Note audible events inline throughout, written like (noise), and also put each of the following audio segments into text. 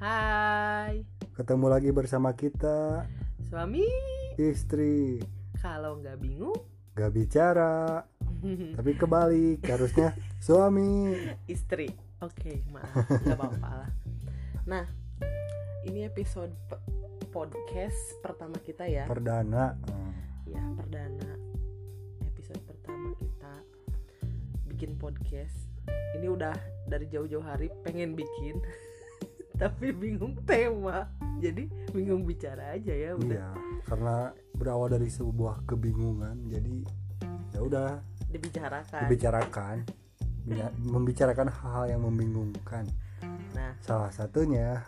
Hai, ketemu lagi bersama kita suami. istri Kalau nggak bingung, gak bicara (laughs) tapi kebalik harusnya suami istri. Oke, maaf, (laughs) nggak apa-apa lah. Nah, ini episode pe- podcast pertama kita ya. perdana. Ya, perdana episode pertama kita bikin podcast. Ini udah dari jauh-jauh hari pengen bikin, (laughs) tapi bingung tema. Jadi bingung bicara aja ya udah. Iya karena berawal dari sebuah kebingungan jadi ya udah. Dibicarakan. dibicarakan. Membicarakan hal-hal yang membingungkan. Nah, salah satunya.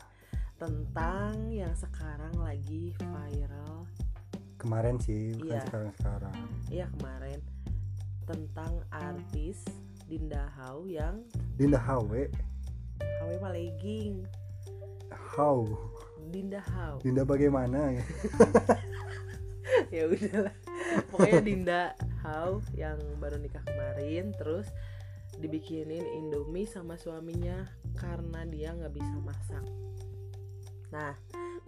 Tentang yang sekarang lagi viral. Kemarin sih bukan Iya. sekarang sekarang. Ya kemarin. Tentang artis Dinda Hau yang Dinda Hawe HW mah legging how? Dinda Hau Dinda bagaimana ya? (laughs) Ya udahlah. Pokoknya Dinda Hau yang baru nikah kemarin terus dibikinin Indomie sama suaminya karena dia nggak bisa masak. Nah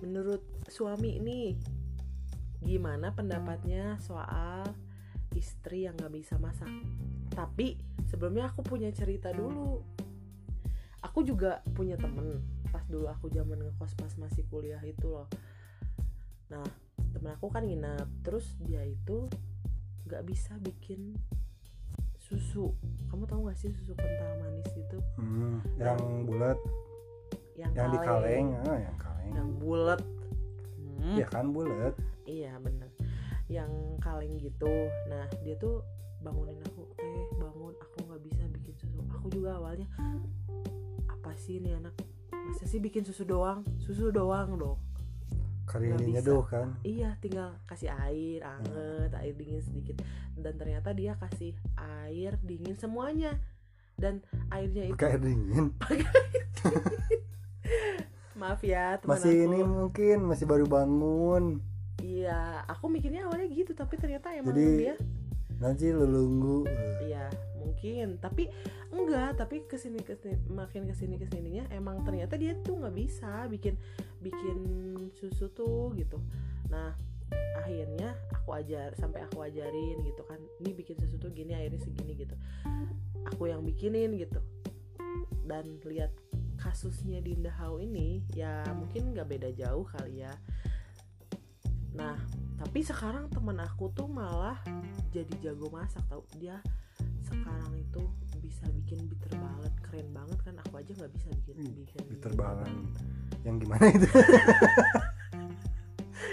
menurut suami ini gimana pendapatnya soal istri yang nggak bisa masak? Tapi sebelumnya aku punya cerita dulu. Aku juga punya temen pas dulu aku zaman ngekos pas masih kuliah itu loh. Nah temen aku kan nginep terus dia itu nggak bisa bikin susu. Kamu tahu gak sih susu kental manis itu? Hmm, yang bulat. Yang, yang di kaleng. ah, yang kaleng. Yang bulat. Hmm, ya kan bulat. Iya bener. Yang kaleng gitu. Nah dia tuh bangunin aku teh bangun aku nggak bisa bikin susu. Aku juga awalnya apa sih ini anak masa sih bikin susu doang? Susu doang dong. Kali ini nyeduh kan? Iya, tinggal kasih air anget, air dingin sedikit. Dan ternyata dia kasih air dingin semuanya. Dan airnya itu (laughs) pakai air dingin? Maaf ya teman masih aku. ini mungkin masih baru bangun. Iya, aku mikirnya awalnya gitu, tapi ternyata emang Jadi- dia nanti lelunggu iya, mungkin. Tapi enggak, tapi ke sini ke sini makin ke sini ke sininya emang ternyata dia tuh nggak bisa bikin bikin susu tuh gitu. Nah, akhirnya aku ajar sampai aku ajarin gitu kan. Ini bikin susu tuh gini airnya segini gitu. Aku yang bikinin gitu. Dan lihat kasusnya Dinda Hau ini ya mungkin nggak beda jauh kali ya. Nah tapi sekarang temen aku tuh malah jadi jago masak tau. Dia sekarang itu bisa bikin bitter ballet keren banget kan? Aku aja nggak bisa bikin Hmm, bikin bitter ballet. yang gimana itu? (laughs)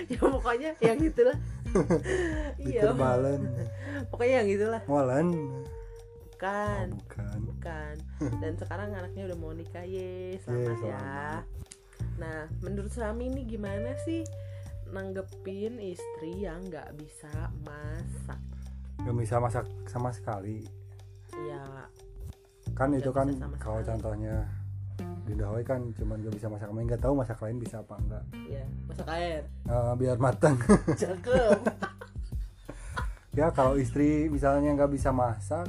Ya pokoknya yang itulah. (laughs) Iya. bitter balen (laughs) pokoknya yang itulah. Molen kan. Oh, bukan. Bukan dan sekarang anaknya udah mau nikah ye. Selamat Ye, ya. selamat. nah menurut suami ini gimana sih nanggepin istri yang nggak bisa masak? Nggak bisa masak sama sekali ya kan itu kan kalau sekali. contohnya di Dawai kan cuman gak bisa masak main nggak tahu masak lain bisa apa enggak. Ya masak air. Eh, biar matang (laughs) cakep. (laughs) Ya kalau istri misalnya nggak bisa masak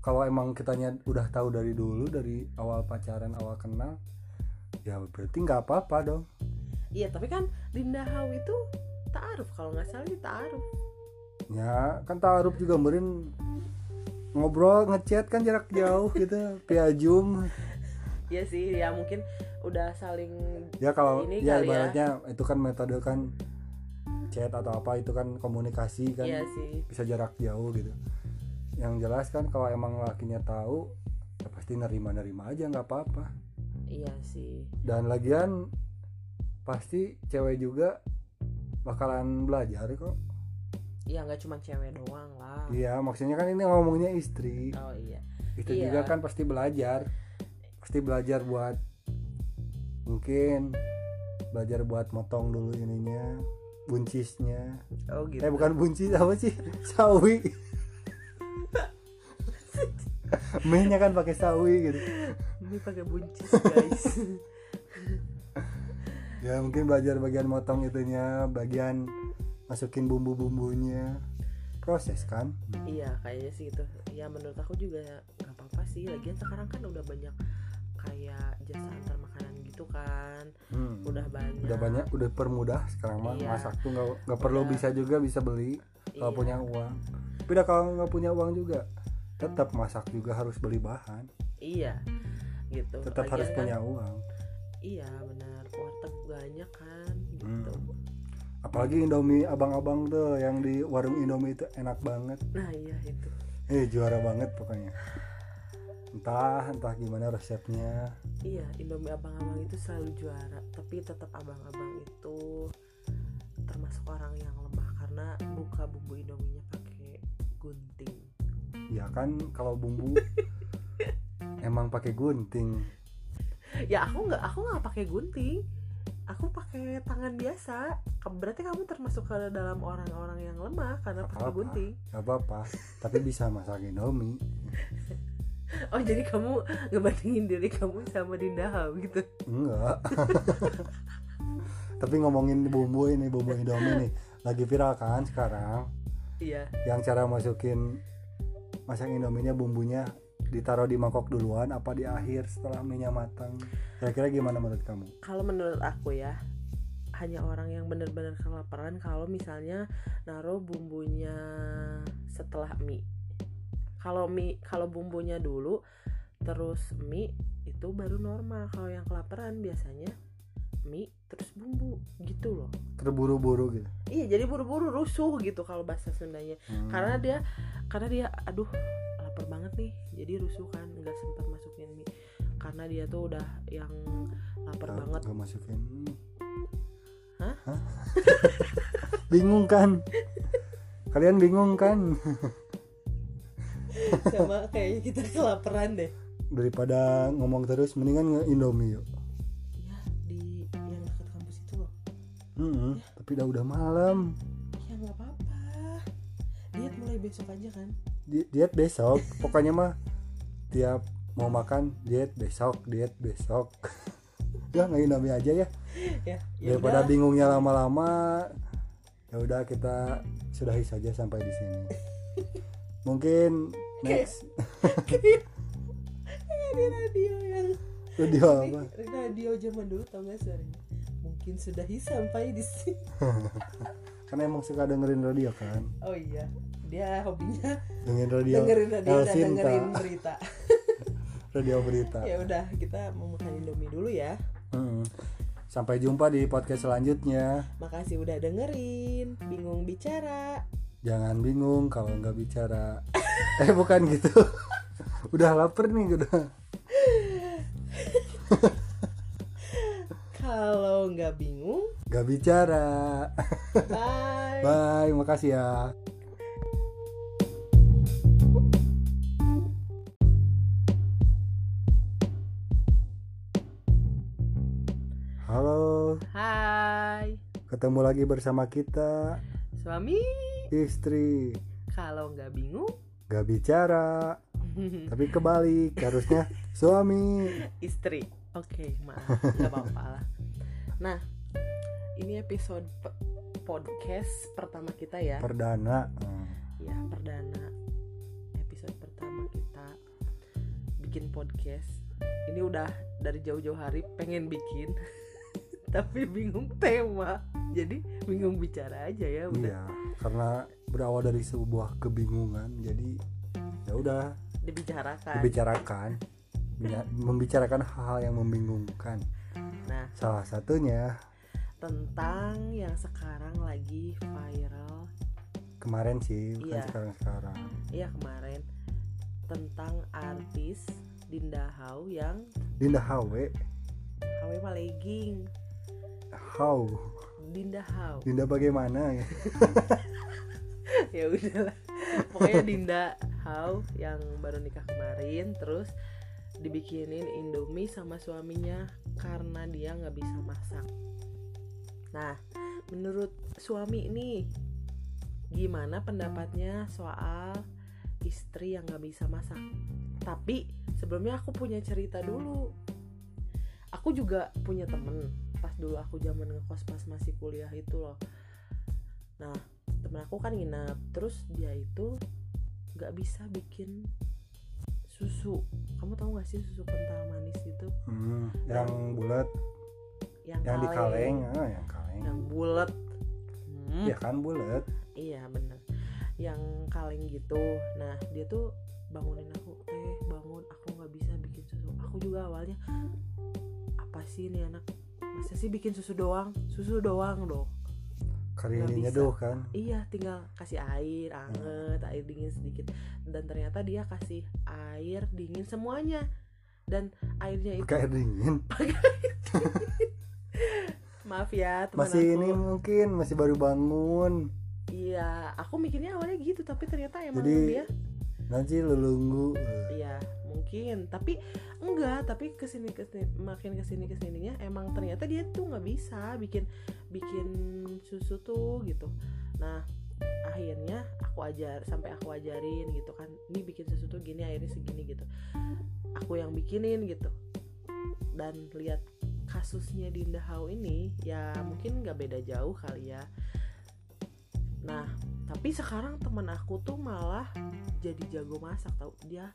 kalau emang kitanya udah tahu dari dulu dari awal pacaran awal kenal ya berarti nggak apa-apa dong. Iya tapi kan Dinda Hau itu taaruf kalau nggak salah dia taaruf ya kan taruh juga meren ngobrol ngechat kan jarak jauh gitu via zoom. Iya sih ya mungkin udah saling ya kalau Ini ya kali ya. ibaratnya itu kan metode kan chat atau apa itu kan komunikasi kan iya sih. bisa jarak jauh gitu. Yang jelas kan kalau emang lakinya tahu ya pasti nerima-nerima aja nggak apa-apa. Iya sih. Dan lagian pasti cewek juga bakalan belajar kok iya nggak cuma cewek doang lah. Iya maksudnya kan ini ngomongnya istri. Oh iya. Itu Iya. juga kan pasti belajar. Pasti belajar buat mungkin belajar buat motong dulu ininya buncisnya. Oh gitu. Eh bukan buncis apa sih? Sawi. Mie kan pakai sawi gitu. Ini pakai buncis guys. (laughs) Ya mungkin belajar bagian motong itunya bagian masukin bumbu-bumbunya. Proses kan? Iya kayaknya sih gitu. Ya menurut aku juga nggak apa-apa sih. Lagian sekarang kan udah banyak kayak jasa antar makanan gitu kan. Hmm. udah banyak. Udah banyak udah permudah sekarang mah. Iya. masak tuh nggak nggak perlu Udah. bisa juga bisa beli. Kalau Iya. punya uang. Tapi udah kalau nggak punya uang juga tetap masak juga harus beli bahan. Iya gitu. Tetap Lagian harus kan- punya uang. Iya benar. Warteg banyak kan gitu. Hmm. Apalagi Indomie abang-abang tuh yang di warung Indomie itu enak banget. Nah iya itu. Eh juara banget pokoknya. Entah entah gimana resepnya. Iya Indomie abang-abang itu selalu juara. Tapi tetap abang-abang itu termasuk orang yang lemah karena buka bumbu Indominya pakai gunting. Ya kan kalau bumbu (laughs) emang pakai gunting. Ya aku nggak aku nggak pakai gunting. Aku pakai tangan biasa berarti kamu termasuk ke dalam orang-orang yang lemah karena Apa-apa. gunting. Gak apa-apa. Tapi bisa masak Indomie (laughs) oh jadi kamu ngebandingin diri kamu sama Dinda Hau gitu? Enggak (laughs) tapi ngomongin bumbu ini bumbu Indomie nih. Lagi viral kan sekarang? Iya. Yang cara masukin masak Indominya bumbunya ditaruh di mangkok duluan apa di akhir setelah minyak matang? Kira-kira gimana menurut kamu? Kalau menurut aku ya hanya orang yang benar-benar kelaparan kalau misalnya naruh bumbunya setelah mie. Kalau mie kalau bumbunya dulu terus mie itu baru normal. Kalau yang kelaparan biasanya mie terus bumbu gitu loh. Terburu-buru gitu? Iya jadi buru-buru rusuh gitu kalau bahasa Sundanya. Hmm. karena dia karena dia aduh lapar banget nih. Jadi rusuh kan nggak sempat masukin mie. Karena dia tuh udah yang lapar banget. nggak masukin Hmm. Hah? bingung kan? Kalian bingung kan? Sama kayaknya kita kelaparan deh. Daripada ngomong terus mendingan Indomie yuk. Ya di yang dekat kampus itu loh. Mm-mm, tapi udah udah malam. Ya nggak apa-apa. Diet mulai besok aja kan? Di- diet besok. Pokoknya mah tiap mau makan diet besok diet besok ya nggak Indomie aja ya. Ya ya daripada udah. bingungnya lama-lama ya udah kita sudahi saja sampai di sini. Mungkin (laughs) next. (laughs) Di radio yang di apa? radio zaman dulu tau gak suaranya? Mungkin sudahi sampai di sini. (laughs) Karena emang suka dengerin radio kan. Oh iya dia hobinya dengerin radio dengerin radio El dan Sinta, dengerin berita. Radio berita. Ya udah kita mau makan indomie dulu ya Sampai jumpa di podcast selanjutnya. Makasih udah dengerin. Bingung bicara. Jangan bingung kalau nggak bicara. (laughs) Eh bukan gitu. (laughs) Udah lapar nih udah. (laughs) Kalau nggak bingung nggak bicara. bye. Bye makasih ya halo hai. Ketemu lagi bersama kita suami. istri. Kalau nggak bingung. Nggak bicara. (laughs) Tapi kebalik harusnya suami. Istri. Oke maaf. Nggak apa-apa lah. Nah ini episode pe- podcast pertama kita ya. Perdana. Hmm. ya perdana. Episode pertama kita bikin podcast. Ini udah dari jauh-jauh hari pengen bikin (laughs) tapi bingung tema. Jadi bingung bicara aja ya udah. Iya karena berawal dari sebuah kebingungan jadi ya udah. Dibicarakan. Dibicarakan. Membicarakan hal-hal yang membingungkan. Nah salah satunya tentang yang sekarang lagi viral. kemarin sih bukan Iya. sekarang sekarang. Iya kemarin. Tentang artis Dinda Hau yang Dinda Hawe HW mah legging how? Dinda Hau Dinda bagaimana ya? (laughs) Ya udahlah. Pokoknya Dinda Hau yang baru nikah kemarin terus dibikinin Indomie sama suaminya karena dia nggak bisa masak. Nah menurut suami ini gimana pendapatnya soal istri yang nggak bisa masak? Tapi sebelumnya aku punya cerita dulu. Aku juga punya temen pas dulu aku zaman ngekos pas masih kuliah itu loh. Nah temen aku kan nginep terus dia itu nggak bisa bikin susu. Kamu tahu gak sih susu kental manis itu? Hmm, yang bulat, yang, yang di kaleng, ah, yang kaleng. yang bulat. Hmm, Ya kan bulat. iya bener. Yang kaleng gitu. Nah dia tuh bangunin aku teh bangun aku nggak bisa bikin susu. Aku juga awalnya apa sih ini anak masa sih bikin susu doang susu doang dong Kali ini nyeduh kan. Iya, tinggal kasih air anget, air dingin sedikit. Dan ternyata dia kasih air dingin semuanya. Dan airnya itu (laughs) Pakai air dingin. maaf ya teman Masih aku. ini mungkin masih baru bangun. Iya, aku mikirnya awalnya gitu, tapi ternyata emang Jadi- dia Nanti lelunggu. iya mungkin, tapi enggak, tapi ke sini ke sini makin ke sini ke sininya emang ternyata dia tuh nggak bisa bikin bikin susu tuh gitu. Nah akhirnya aku ajar sampai aku ajarin gitu kan. Ini bikin susu tuh gini airnya segini gitu. Aku yang bikinin gitu. Dan lihat kasusnya Dinda Hau ini ya mungkin nggak beda jauh kali ya. Nah tapi sekarang teman aku tuh malah jadi jago masak tau. Dia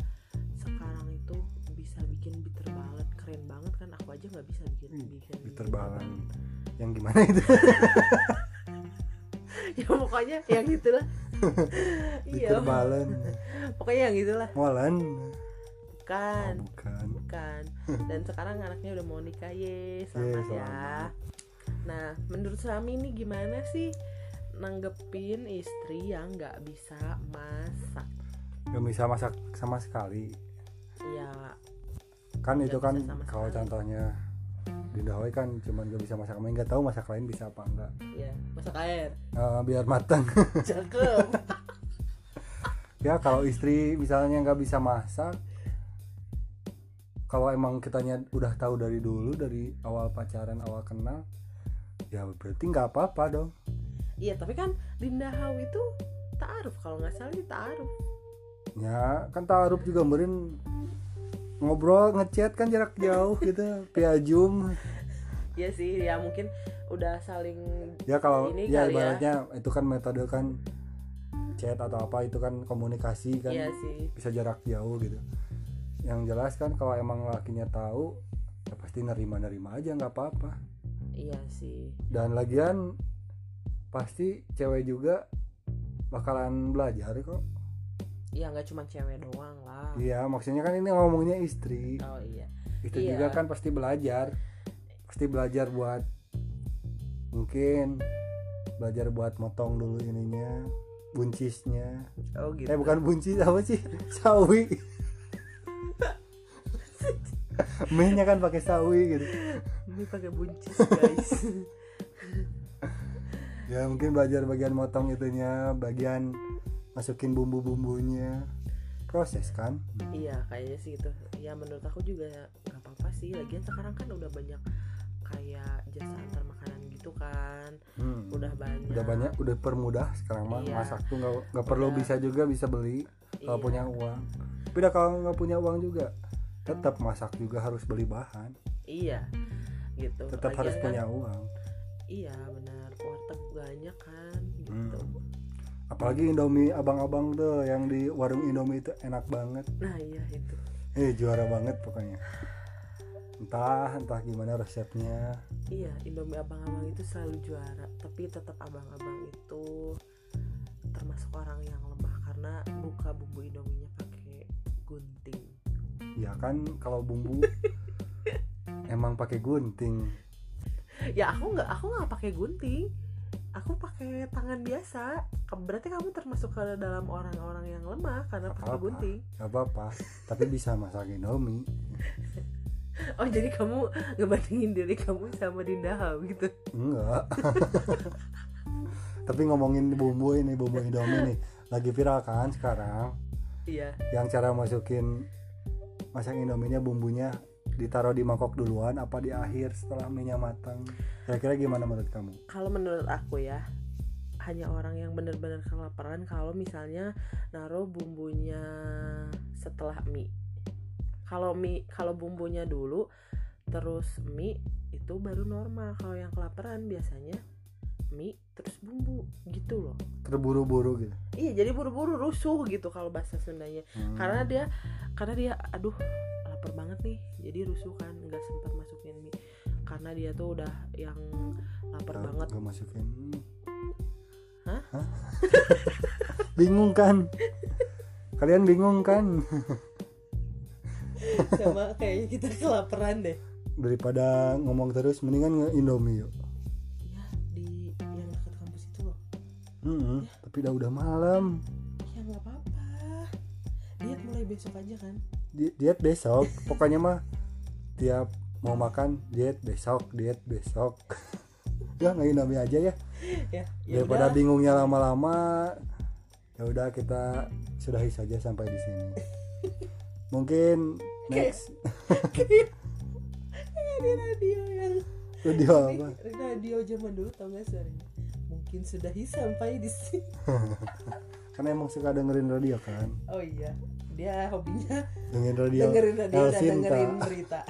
sekarang itu bisa bikin bitter ballet keren banget kan aku aja nggak bisa bikin bikin Bitter ballet. Yang gimana itu? (laughs) ya pokoknya yang itulah (laughs) iya Bitter balen. pokoknya yang itulah Molen. kan Oh, bukan. bukan dan sekarang anaknya udah mau nikah ye Ye, selamat ya selamat. nah menurut suami ini gimana sih nanggepin istri yang nggak bisa masak Gak bisa masak sama sekali. Ya Kan itu kan kalau contohnya di Dawai kan cuman gak bisa masak main nggak tahu masak lain bisa apa enggak ya masak air. Eh, biar matang (laughs) cakep. (laughs) Ya kalau istri misalnya nggak bisa masak kalau emang kitanya udah tahu dari dulu dari awal pacaran awal kenal ya berarti nggak apa-apa dong. Iya tapi kan Dinda Hau itu taaruf kalau nggak salah dia taaruf ya kan taruh juga meren ngobrol ngechat kan jarak jauh gitu via zoom. Iya sih ya mungkin udah saling ya kalau Ini ya kali ya. ibaratnya itu kan metode kan chat atau apa itu kan komunikasi kan iya sih. bisa jarak jauh gitu. Yang jelas kan kalau emang lakinya tahu ya pasti nerima-nerima aja nggak apa-apa. Iya sih. Dan lagian pasti cewek juga bakalan belajar kok iya nggak cuma cewek doang lah. Iya maksudnya kan ini ngomongnya istri. Oh iya. Istri Iya. juga kan pasti belajar. Pasti belajar buat mungkin belajar buat motong dulu ininya buncisnya. Oh gitu. Eh bukan buncis apa sih? Sawi. Mie kan pakai sawi gitu. Ini pakai buncis guys. (laughs) Ya mungkin belajar bagian motong itunya bagian masukin bumbu-bumbunya. Proses kan? Iya kayaknya sih itu ya menurut aku juga nggak apa-apa sih. Lagian sekarang kan udah banyak kayak jasa antar makanan gitu kan. Hmm. udah banyak. Udah banyak udah permudah sekarang mah. Iya. masak tuh nggak nggak perlu Udah. bisa juga bisa beli kalau Iya. punya uang. Tapi dah kalau nggak punya uang juga. Tetap masak juga harus beli bahan. Iya gitu. Tetap Lagian harus kan- punya uang. Iya benar. Warteg banyak kan gitu. Hmm. Apalagi Indomie abang-abang tuh yang di warung Indomie itu enak banget. Nah iya itu. Eh juara banget pokoknya. Entah entah gimana resepnya. Iya Indomie abang-abang itu selalu juara. Tapi tetap abang-abang itu termasuk orang yang lemah karena buka bumbu Indominya pakai gunting. Ya kan kalau bumbu (laughs) emang pakai gunting. Ya aku nggak aku nggak pakai gunting. Aku pakai tangan biasa berarti kamu termasuk ke dalam orang-orang yang lemah karena Apa-apa. gunting. Gak apa-apa. Tapi bisa masak Indomie (laughs) oh jadi kamu ngebandingin diri kamu sama Dinda Hau gitu? Enggak (laughs) tapi ngomongin bumbu ini bumbu Indomie nih. Lagi viral kan sekarang? Iya. Yang cara masukin masak Indominya bumbunya ditaruh di mangkok duluan apa di akhir setelah minyak matang? Kira-kira gimana menurut kamu? Kalau menurut aku ya hanya orang yang benar-benar kelaparan kalau misalnya naruh bumbunya setelah mie. Kalau mie kalau bumbunya dulu terus mie itu baru normal. Kalau yang kelaparan biasanya mie terus bumbu gitu loh. Terburu-buru gitu? Iya jadi buru-buru rusuh gitu kalau bahasa Sundanya. Hmm. karena dia karena dia aduh lapar banget nih. Jadi rusuh kan nggak sempat masukin mie. Karena dia tuh udah yang lapar banget. nggak masukin Hah? (laughs) bingung kan? Kalian bingung kan? Sama kayaknya kita kelaparan deh. Daripada ngomong terus mendingan nge Indomie yuk. Ya di yang dekat kampus itu loh. Mm-mm, tapi udah udah malam. Ya nggak apa-apa. Diet mulai besok aja kan? Di- diet besok. Pokoknya mah tiap mau makan diet besok diet besok (laughs) ya nggak Indomie aja ya. (laughs) Ya ya daripada udah. bingungnya lama-lama ya udah kita sudahi saja sampai di sini. (laughs) Mungkin next. (laughs) Di radio yang video apa? di radio zaman dulu tau gak suaranya? Mungkin sudahi sampai di sini. Karena emang suka dengerin radio kan. Oh iya dia hobinya dengerin radio dengerin radio dan dengerin berita.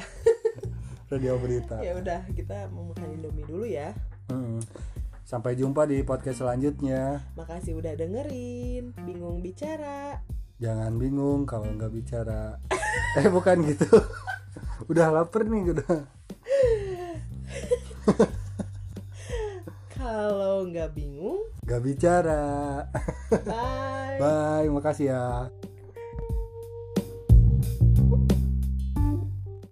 Radio berita. Ya udah kita mau makan indomie dulu ya Sampai jumpa di podcast selanjutnya. Makasih udah dengerin. Bingung bicara. Jangan bingung kalau nggak bicara. (laughs) Eh bukan gitu. (laughs) Udah lapar nih udah. (laughs) Kalau nggak bingung nggak bicara. bye. Bye makasih ya